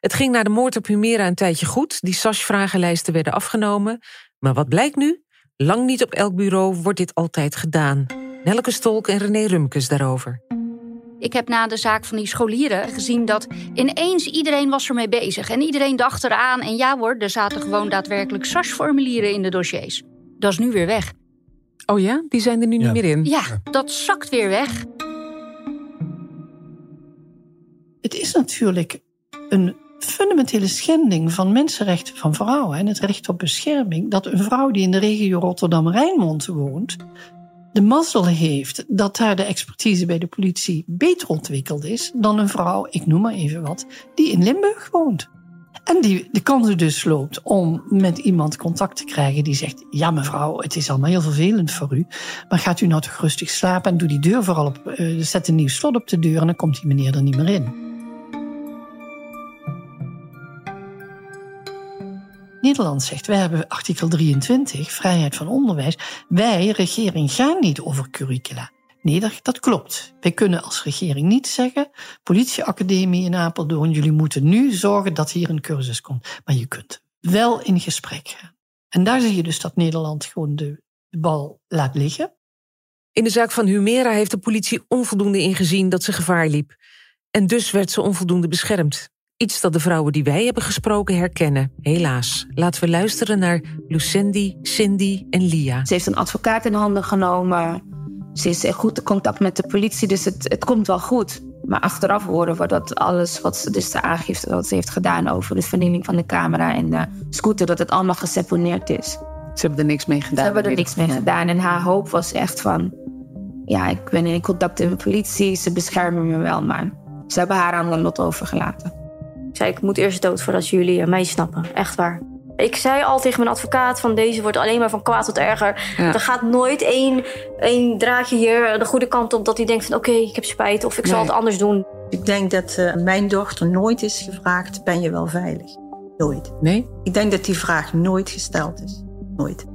Het ging na de moord op Humera een tijdje goed. Die SAS-vragenlijsten werden afgenomen. Maar wat blijkt nu? Lang niet op elk bureau wordt dit altijd gedaan. Nelke Stolk en René Rumkes daarover. Ik heb na de zaak van die scholieren gezien dat ineens iedereen was ermee bezig. En iedereen dacht eraan. En ja hoor, er zaten gewoon daadwerkelijk SAS-formulieren in de dossiers. Dat is nu weer weg. Oh ja? Die zijn er nu niet meer in? Ja, dat zakt weer weg. Het is natuurlijk een fundamentele schending van mensenrechten van vrouwen en het recht op bescherming dat een vrouw die in de regio Rotterdam-Rijnmond woont de mazzel heeft dat daar de expertise bij de politie beter ontwikkeld is dan een vrouw, ik noem maar even wat, die in Limburg woont. En die de kans dus loopt om met iemand contact te krijgen die zegt: Ja, mevrouw, het is allemaal heel vervelend voor u. Maar gaat u nou toch rustig slapen en doe die deur vooral op. Uh, zet een nieuw slot op de deur en dan komt die meneer er niet meer in. Nederland zegt, wij hebben artikel 23, vrijheid van onderwijs. Wij, regering, gaan niet over curricula. Nee, dat, klopt. Wij kunnen als regering niet zeggen, politieacademie in Apeldoorn, jullie moeten nu zorgen dat hier een cursus komt. Maar je kunt wel in gesprek gaan. En daar zie je dus dat Nederland gewoon de bal laat liggen. In de zaak van Humera heeft de politie onvoldoende ingezien dat ze gevaar liep. En dus werd ze onvoldoende beschermd. Iets dat de vrouwen die wij hebben gesproken herkennen, helaas. Laten we luisteren naar Lucendi, Cindy en Lia. Ze heeft een advocaat in handen genomen. Ze is in goed contact met de politie, dus het, het komt wel goed. Maar achteraf horen we dat alles wat ze dus de aangifte wat ze heeft gedaan over de vernieling van de camera en de scooter, dat het allemaal geseponeerd is. Ze hebben er niks mee gedaan. Ze hebben er niks mee gedaan. En haar hoop was echt van: ja, ik ben in contact met de politie, ze beschermen me wel, maar ze hebben haar aan de lot overgelaten. Ik zei, ik moet eerst dood voordat jullie mij snappen. Echt waar. Ik zei al tegen mijn advocaat van deze wordt alleen maar van kwaad tot erger. Er gaat nooit één, één draadje hier de goede kant op dat hij denkt van oké, ik heb spijt of ik zal het anders doen. Ik denk dat uh, mijn dochter nooit is gevraagd, ben je wel veilig? Nooit. Nee? Ik denk dat die vraag nooit gesteld is. Nooit.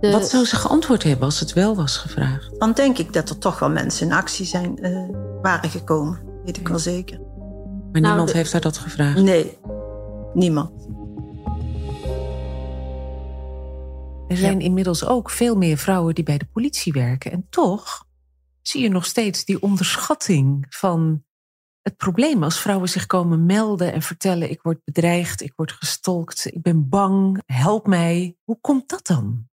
De... Wat zou ze geantwoord hebben als het wel was gevraagd? Dan denk ik dat er toch wel mensen in actie zijn, uh, waren gekomen. Weet ik wel zeker. Maar nou, niemand heeft haar dat gevraagd? Nee, niemand. Er zijn inmiddels ook veel meer vrouwen die bij de politie werken. En toch zie je nog steeds die onderschatting van het probleem als vrouwen zich komen melden en vertellen: ik word bedreigd, ik word gestolkt, ik ben bang, help mij. Hoe komt dat dan?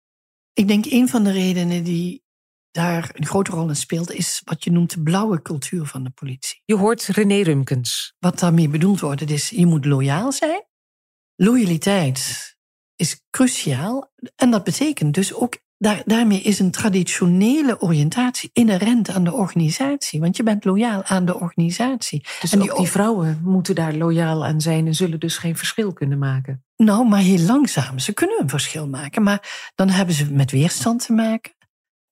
Ik denk een van de redenen die daar een grote rol in speelt, is wat je noemt de blauwe cultuur van de politie. Je hoort René Rumkens. Wat daarmee bedoeld wordt, is je moet loyaal zijn. Loyaliteit is cruciaal. En dat betekent dus ook, daar, daarmee is een traditionele oriëntatie inherent aan de organisatie. Want je bent loyaal aan de organisatie. Dus en die, ook die vrouwen moeten daar loyaal aan zijn en zullen dus geen verschil kunnen maken. Nou, maar heel langzaam. Ze kunnen een verschil maken, maar dan hebben ze met weerstand te maken.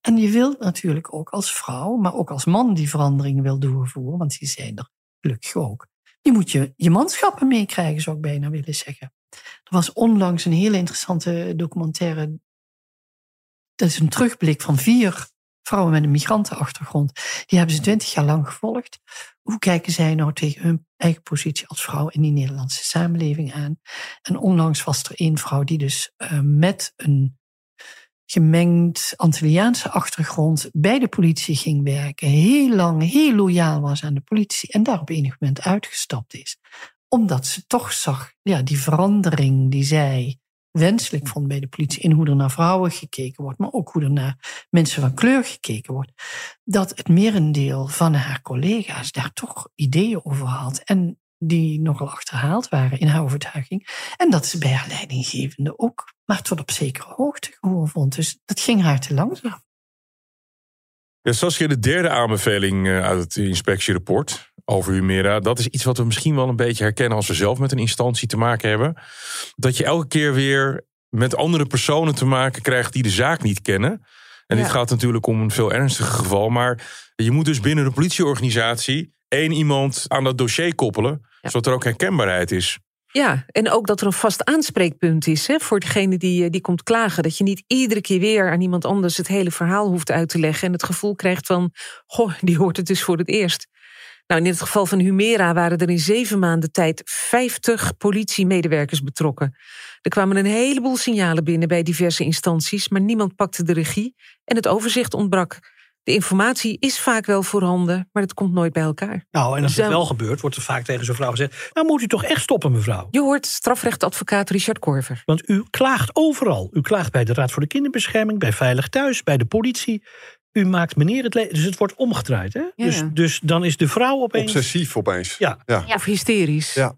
En je wilt natuurlijk ook als vrouw, maar ook als man die veranderingen wil doorvoeren, want die zijn er gelukkig ook. Je moet je, je manschappen meekrijgen, zou ik bijna willen zeggen. Er was onlangs een hele interessante documentaire. Dat is een terugblik van vier vrouwen met een migrantenachtergrond. Die hebben ze twintig jaar lang gevolgd. Hoe kijken zij nou tegen hun eigen positie als vrouw in die Nederlandse samenleving aan? En onlangs was er één vrouw die dus uh, met een gemengd Antilliaanse achtergrond bij de politie ging werken. Heel lang, heel loyaal was aan de politie. En daar op enig moment uitgestapt is. Omdat ze toch zag, ja, die verandering die zij wenselijk vond bij de politie. In hoe er naar vrouwen gekeken wordt, maar ook hoe er naar mensen van kleur gekeken wordt. Dat het merendeel van haar collega's daar toch ideeën over had. En die nogal achterhaald waren in haar overtuiging. En dat ze bij haar leidinggevende ook maar tot op zekere hoogte gewoon vond. Dus dat ging haar te langzaam. Ja, Saskia, de derde aanbeveling eh, uit het inspectierapport over Humera, dat is iets wat we misschien wel een beetje herkennen als we zelf met een instantie te maken hebben. Dat je elke keer weer met andere personen te maken krijgt die de zaak niet kennen. En dit gaat natuurlijk om een veel ernstiger geval. Maar je moet dus binnen de politieorganisatie één iemand aan dat dossier koppelen, zodat er ook herkenbaarheid is. Ja, en ook dat er een vast aanspreekpunt is hè, voor degene die, eh, die komt klagen. Dat je niet iedere keer weer aan iemand anders het hele verhaal hoeft uit te leggen. En het gevoel krijgt van, goh, die hoort het dus voor het eerst. Nou, in het geval van Humera waren er in zeven maanden tijd 50 politiemedewerkers betrokken. Er kwamen een heleboel signalen binnen bij diverse instanties, maar niemand pakte de regie en het overzicht ontbrak. De informatie is vaak wel voorhanden, maar het komt nooit bij elkaar. Nou, en als het wel gebeurt, wordt er vaak tegen zo'n vrouw gezegd... nou moet u toch echt stoppen, mevrouw. Je hoort strafrechtadvocaat Richard Korver. Want u klaagt overal. U klaagt bij de Raad voor de Kinderbescherming, bij Veilig Thuis, bij de politie. U maakt meneer het leven. Dus het wordt omgedraaid. Hè? Ja. Dus, dus dan is de vrouw opeens. Obsessief opeens. Ja. ja. Of hysterisch. Ja.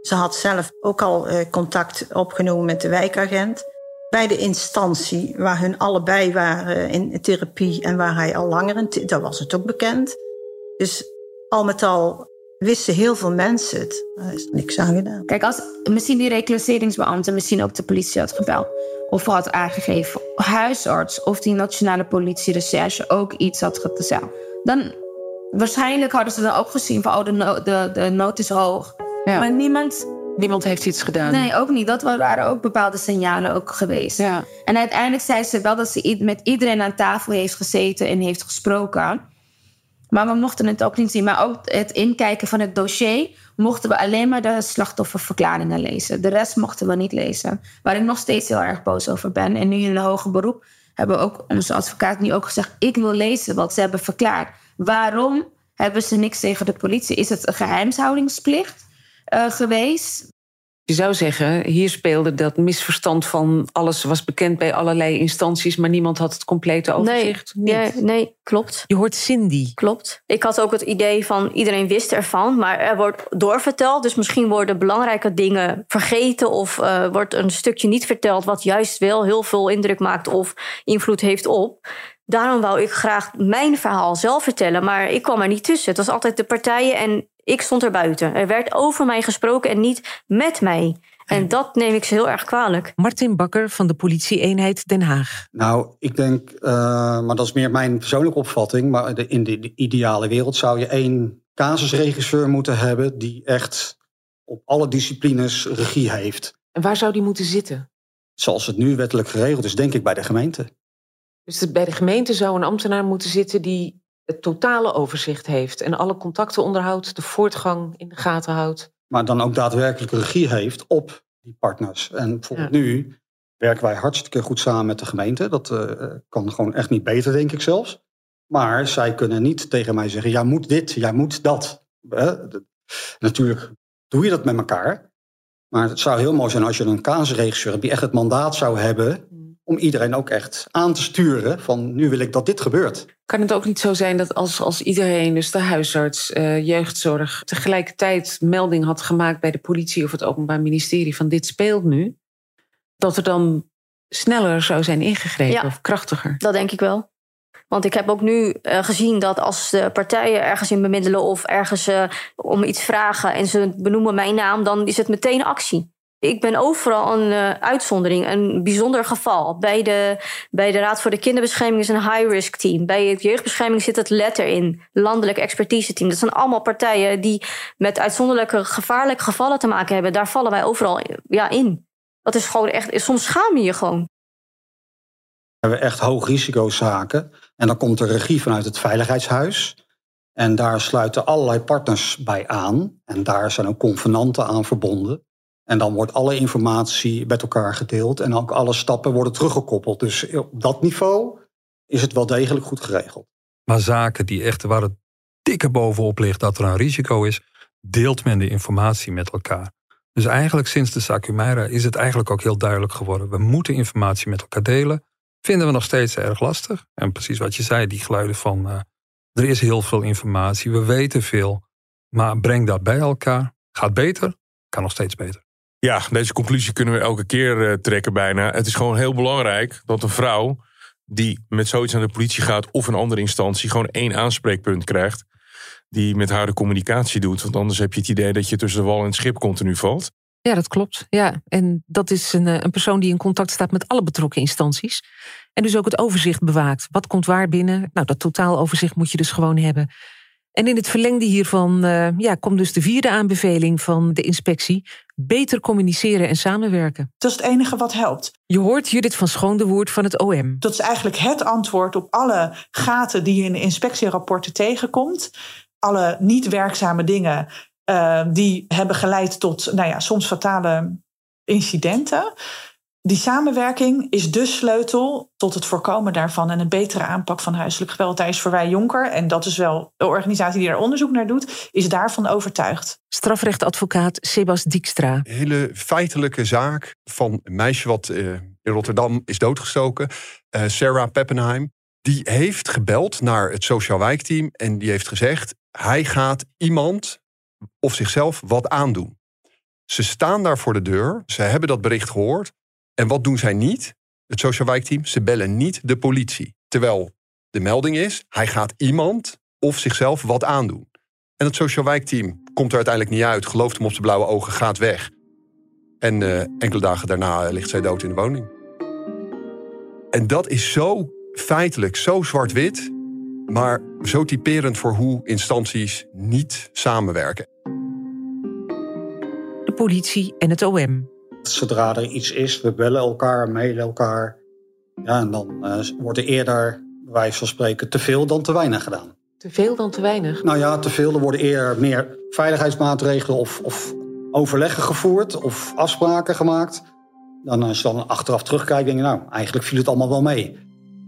Ze had zelf ook al eh, contact opgenomen met de wijkagent. Bij de instantie waar hun allebei waren in therapie en waar hij al langer in, daar was het ook bekend. Dus al met al wisten heel veel mensen het. Er is niks aan gedaan. Kijk, als misschien die reclasseringsbeambte misschien ook de politie had gebeld. Of had aangegeven, huisarts of die nationale politierecherche ook iets had gezegd. Dan waarschijnlijk hadden ze dan ook gezien van, oh, de, no- de, de nood is hoog. Maar niemand... Niemand heeft iets gedaan. Nee, ook niet. Dat waren ook bepaalde signalen ook geweest. En uiteindelijk zei ze wel dat ze met iedereen aan tafel heeft gezeten en heeft gesproken. Maar we mochten het ook niet zien. Maar ook het inkijken van het dossier mochten we alleen maar de slachtofferverklaringen lezen. De rest mochten we niet lezen. Waar ik nog steeds heel erg boos over ben. En nu in een hoger beroep hebben ook onze advocaat nu ook gezegd: ik wil lezen wat ze hebben verklaard. Waarom hebben ze niks tegen de politie? Is het een geheimhoudingsplicht eh, geweest? Je zou zeggen, hier speelde dat misverstand van alles was bekend bij allerlei instanties, maar niemand had het complete overzicht. Nee, nee, nee, klopt. Je hoort Cindy. Klopt. Ik had ook het idee van iedereen wist ervan, maar er wordt doorverteld. Dus misschien worden belangrijke dingen vergeten of eh, wordt een stukje niet verteld wat juist wel heel veel indruk maakt of invloed heeft op. Daarom wou ik graag mijn verhaal zelf vertellen, maar ik kwam er niet tussen. Het was altijd de partijen en ik stond er buiten. Er werd over mij gesproken en niet met mij. En dat neem ik ze heel erg kwalijk. Martin Bakker van de politie-eenheid Den Haag. Nou, ik denk, eh, maar dat is meer mijn persoonlijke opvatting. Maar de- in de, de ideale wereld zou je één casusregisseur moeten hebben. die echt op alle disciplines regie heeft. En waar zou die moeten zitten? Zoals het nu wettelijk geregeld is, denk ik bij de gemeente. Dus bij de gemeente zou een ambtenaar moeten zitten die het totale overzicht heeft en alle contacten onderhoudt, de voortgang in de gaten houdt. Maar dan ook daadwerkelijk regie heeft op die partners. En bijvoorbeeld nu werken wij hartstikke goed samen met de gemeente. Dat uh, kan gewoon echt niet beter, denk ik zelfs. Maar zij kunnen niet tegen mij zeggen: jij moet dit, jij moet dat. natuurlijk doe je dat met elkaar. Maar het zou heel mooi zijn als je een kaasregisseur hebt die echt het mandaat zou hebben om iedereen ook echt aan te sturen van nu wil ik dat dit gebeurt. Kan het ook niet zo zijn dat als, als iedereen, dus de huisarts, uh, jeugdzorg, tegelijkertijd melding had gemaakt bij de politie of het Openbaar Ministerie van dit speelt nu, dat er dan sneller zou zijn ingegrepen of krachtiger? Dat denk ik wel. Want ik heb ook nu uh, gezien dat als de partijen ergens in bemiddelen of ergens uh, om iets vragen en ze benoemen mijn naam, dan is het meteen actie. Ik ben overal een uh, uitzondering, een bijzonder geval. Bij de, bij de Raad voor de Kinderbescherming is een high-risk team. Bij het jeugdbescherming zit het letter in, landelijk expertise team. Dat zijn allemaal partijen die met uitzonderlijke gevaarlijke gevallen te maken hebben. Daar vallen wij overal ja, in. Dat is gewoon echt, soms schaam je je gewoon. We hebben echt hoog risicozaken. En dan komt de regie vanuit het Veiligheidshuis. En daar sluiten allerlei partners bij aan. En daar zijn ook convenanten aan verbonden. En dan wordt alle informatie met elkaar gedeeld en ook alle stappen worden teruggekoppeld. Dus op dat niveau is het wel degelijk goed geregeld. Maar zaken die echt waar het dikke bovenop ligt dat er een risico is, deelt men de informatie met elkaar. Dus eigenlijk sinds de Sacumeira is het eigenlijk ook heel duidelijk geworden. We moeten informatie met elkaar delen. Vinden we nog steeds erg lastig. En precies wat je zei, die geluiden van uh, er is heel veel informatie, we weten veel. Maar breng dat bij elkaar. Gaat beter, kan nog steeds beter. Ja, deze conclusie kunnen we elke keer uh, trekken bijna. Het is gewoon heel belangrijk dat een vrouw die met zoiets aan de politie gaat of een andere instantie gewoon één aanspreekpunt krijgt die met haar de communicatie doet. Want anders heb je het idee dat je tussen de wal en het schip continu valt. Ja, dat klopt. Ja. En dat is een, een persoon die in contact staat met alle betrokken instanties. En dus ook het overzicht bewaakt. Wat komt waar binnen? Nou, dat totaaloverzicht moet je dus gewoon hebben. En in het verlengde hiervan uh, ja, komt dus de vierde aanbeveling van de inspectie: beter communiceren en samenwerken. Dat is het enige wat helpt. Je hoort Judith van Schoondewoord van het OM. Dat is eigenlijk het antwoord op alle gaten die je in de inspectierapporten tegenkomt. Alle niet werkzame dingen uh, die hebben geleid tot nou ja, soms fatale incidenten. Die samenwerking is de sleutel tot het voorkomen daarvan en een betere aanpak van huiselijk geweld. Daar is voor wij Jonker, en dat is wel de organisatie die er onderzoek naar doet, is daarvan overtuigd. Strafrechtadvocaat Sebas Dijkstra. Een hele feitelijke zaak van een meisje wat uh, in Rotterdam is doodgestoken, uh, Sarah Peppenheim. Die heeft gebeld naar het sociaal wijkteam en die heeft gezegd: hij gaat iemand of zichzelf wat aandoen. Ze staan daar voor de deur, ze hebben dat bericht gehoord. En wat doen zij niet? Het social wijkteam, ze bellen niet de politie. Terwijl de melding is, hij gaat iemand of zichzelf wat aandoen. En het social wijkteam komt er uiteindelijk niet uit, gelooft hem op zijn blauwe ogen, gaat weg. En uh, enkele dagen daarna ligt zij dood in de woning. En dat is zo feitelijk, zo zwart-wit, maar zo typerend voor hoe instanties niet samenwerken. De politie en het OM. Zodra er iets is, we bellen elkaar, mailen elkaar. Ja, en dan uh, wordt er eerder, bij wijze van spreken, te veel dan te weinig gedaan. Te veel dan te weinig? Nou ja, te veel. Er worden eerder meer veiligheidsmaatregelen of, of overleggen gevoerd of afspraken gemaakt. Dan als je dan achteraf terugkijkt, denk je, nou, eigenlijk viel het allemaal wel mee.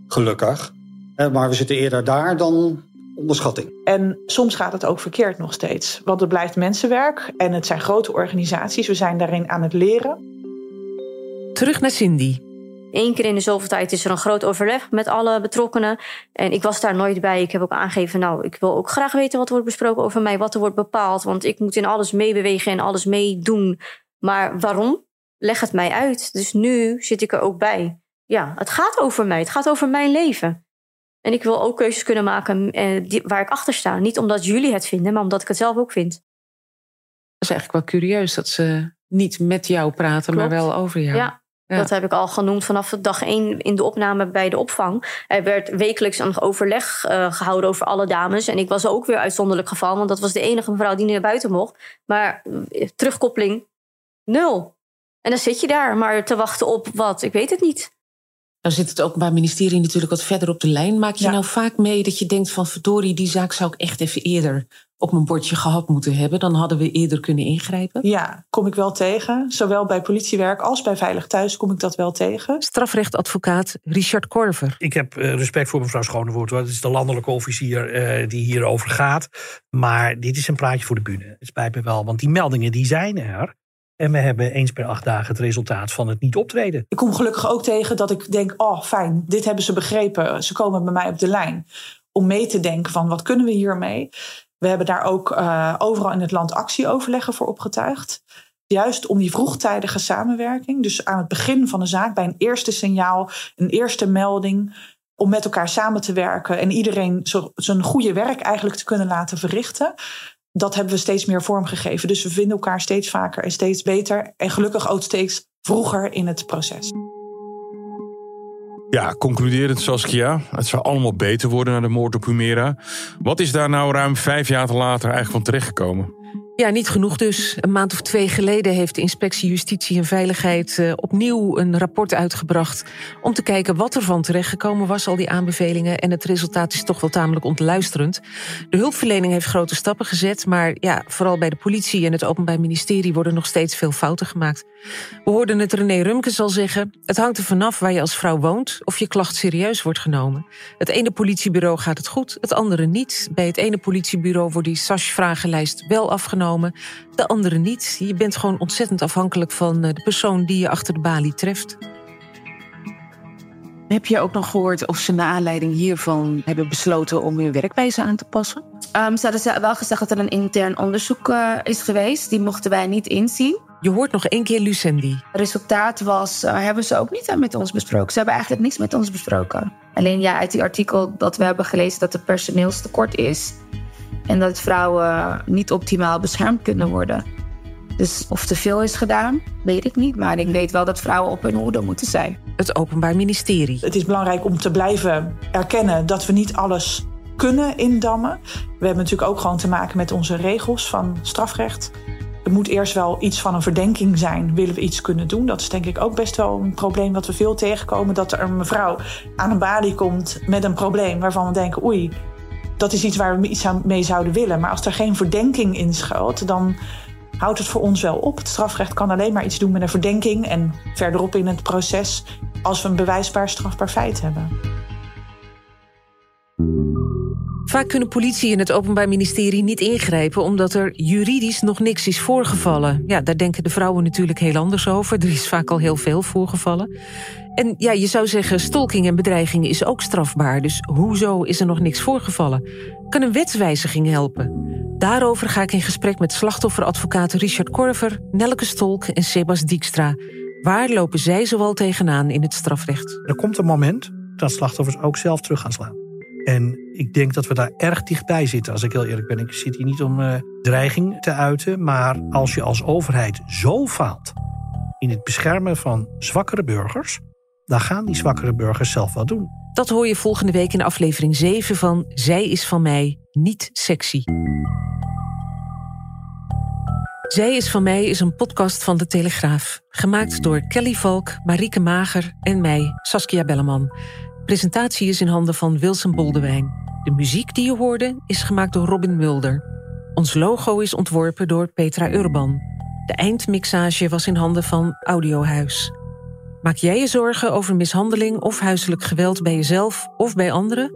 Gelukkig. Maar we zitten eerder daar dan onderschatting. En soms gaat het ook verkeerd nog steeds. Want het blijft mensenwerk en het zijn grote organisaties. We zijn daarin aan het leren. Terug naar Cindy. Eén keer in de zoveel tijd is er een groot overleg met alle betrokkenen. En ik was daar nooit bij. Ik heb ook aangegeven, nou, ik wil ook graag weten wat er wordt besproken over mij, wat er wordt bepaald. Want ik moet in alles meebewegen en alles meedoen. Maar waarom? Leg het mij uit. Dus nu zit ik er ook bij. Ja, het gaat over mij. Het gaat over mijn leven. En ik wil ook keuzes kunnen maken eh, die, waar ik achter sta. Niet omdat jullie het vinden, maar omdat ik het zelf ook vind. Dat is eigenlijk wel curieus dat ze niet met jou praten, maar wel over jou. Ja, dat heb ik al genoemd vanaf dag één in de opname bij de opvang. Er werd wekelijks een overleg uh, gehouden over alle dames. En ik was ook weer uitzonderlijk geval, want dat was de enige mevrouw die naar buiten mocht. Maar uh, terugkoppeling, nul. En dan zit je daar maar te wachten op wat, ik weet het niet. Nou zit het Openbaar Ministerie natuurlijk wat verder op de lijn. Maak je nou vaak mee dat je denkt van verdorie, die zaak zou ik echt even eerder op mijn bordje gehad moeten hebben. Dan hadden we eerder kunnen ingrijpen. Ja, kom ik wel tegen. Zowel bij politiewerk als bij Veilig Thuis kom ik dat wel tegen. Strafrechtadvocaat Richard Korver. Ik heb eh, respect voor mevrouw Schonewoord. Het is de landelijke officier uh, die hierover gaat. Maar dit is een praatje voor de bühne. Het spijt me wel, want die meldingen die zijn er. En we hebben eens per acht dagen het resultaat van het niet optreden. Ik kom gelukkig ook tegen dat ik denk: oh fijn, dit hebben ze begrepen. Ze komen bij mij op de lijn om mee te denken van wat kunnen we hiermee. We hebben daar ook uh, overal in het land actieoverleggen voor opgetuigd. Juist om die vroegtijdige samenwerking. Dus aan het begin van de zaak, bij een eerste signaal, een eerste melding. Om met elkaar samen te werken en iedereen zijn goede werk eigenlijk te kunnen laten verrichten dat hebben we steeds meer vormgegeven. Dus we vinden elkaar steeds vaker en steeds beter. En gelukkig ook steeds vroeger in het proces. Ja, concluderend Saskia. Het zou allemaal beter worden na de moord op Humera. Wat is daar nou ruim vijf jaar later eigenlijk van terechtgekomen? Ja, niet genoeg dus. Een maand of twee geleden heeft de Inspectie Justitie en Veiligheid uh, opnieuw een rapport uitgebracht. om te kijken wat er van terechtgekomen was, al die aanbevelingen. En het resultaat is toch wel tamelijk ontluisterend. De hulpverlening heeft grote stappen gezet, maar ja, vooral bij de politie en het Openbaar Ministerie worden nog steeds veel fouten gemaakt. We hoorden het René Rumkes al zeggen: het hangt er vanaf waar je als vrouw woont of je klacht serieus wordt genomen. Het ene politiebureau gaat het goed, het andere niet. Bij het ene politiebureau wordt die SASH-vragenlijst wel afgenomen de andere niet. Je bent gewoon ontzettend afhankelijk van eh, de persoon die je achter de balie treft. Heb je ook nog gehoord of ze naar aanleiding hiervan hebben besloten om hun werkwijze aan te passen? Um, ze hadden wel gezegd dat er een intern onderzoek uh, is geweest. Die mochten wij niet inzien. Je hoort nog één keer Lucendi. Het resultaat was, uh, hebben ze ook niet met ons besproken. Ze hebben eigenlijk niks met ons besproken. Alleen ja, uit die artikel dat we hebben gelezen dat er personeelstekort is. En dat vrouwen niet optimaal beschermd kunnen worden. Dus of te veel is gedaan, weet ik niet. Maar ik weet wel dat vrouwen op hun hoede moeten zijn. Het Openbaar Ministerie. Het is belangrijk om te blijven erkennen dat we niet alles kunnen indammen. We hebben natuurlijk ook gewoon te maken met onze regels van strafrecht. Er moet eerst wel iets van een verdenking zijn, willen we iets kunnen doen. Dat is denk ik ook best wel een probleem wat we veel tegenkomen. Dat er een mevrouw aan een balie komt met een probleem waarvan we denken... oei, dat is iets waar we iets mee zouden willen. Maar als er geen verdenking in schuilt, dan houdt het voor ons wel op. Het strafrecht kan alleen maar iets doen met een verdenking en verderop in het proces als we een bewijsbaar strafbaar feit hebben. Vaak kunnen politie en het Openbaar Ministerie niet ingrijpen omdat er juridisch nog niks is voorgevallen. Ja, daar denken de vrouwen natuurlijk heel anders over. Er is vaak al heel veel voorgevallen. En ja, je zou zeggen, stalking en bedreiging is ook strafbaar. Dus hoezo is er nog niks voorgevallen? Kan een wetswijziging helpen? Daarover ga ik in gesprek met slachtofferadvocaten Richard Korver, Nelke Stolk en Sebas Dijkstra. Waar lopen zij zoal tegenaan in het strafrecht? Er komt een moment dat slachtoffers ook zelf terug gaan slaan. En ik denk dat we daar erg dichtbij zitten, als ik heel eerlijk ben. Ik zit hier niet om uh, dreiging te uiten, maar als je als overheid zo faalt in het beschermen van zwakkere burgers, dan gaan die zwakkere burgers zelf wel doen. Dat hoor je volgende week in aflevering 7 van Zij is van mij niet sexy. Zij is van mij is een podcast van De Telegraaf. Gemaakt door Kelly Valk, Marieke Mager en mij, Saskia Belleman. Presentatie is in handen van Wilson Boldewijn. De muziek die je hoorde is gemaakt door Robin Mulder. Ons logo is ontworpen door Petra Urban. De eindmixage was in handen van Audiohuis. Maak jij je zorgen over mishandeling of huiselijk geweld bij jezelf of bij anderen?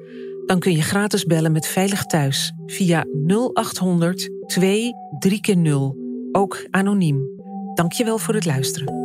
Dan kun je gratis bellen met Veilig Thuis via 0800 2 3 0 ook anoniem. Dankjewel voor het luisteren.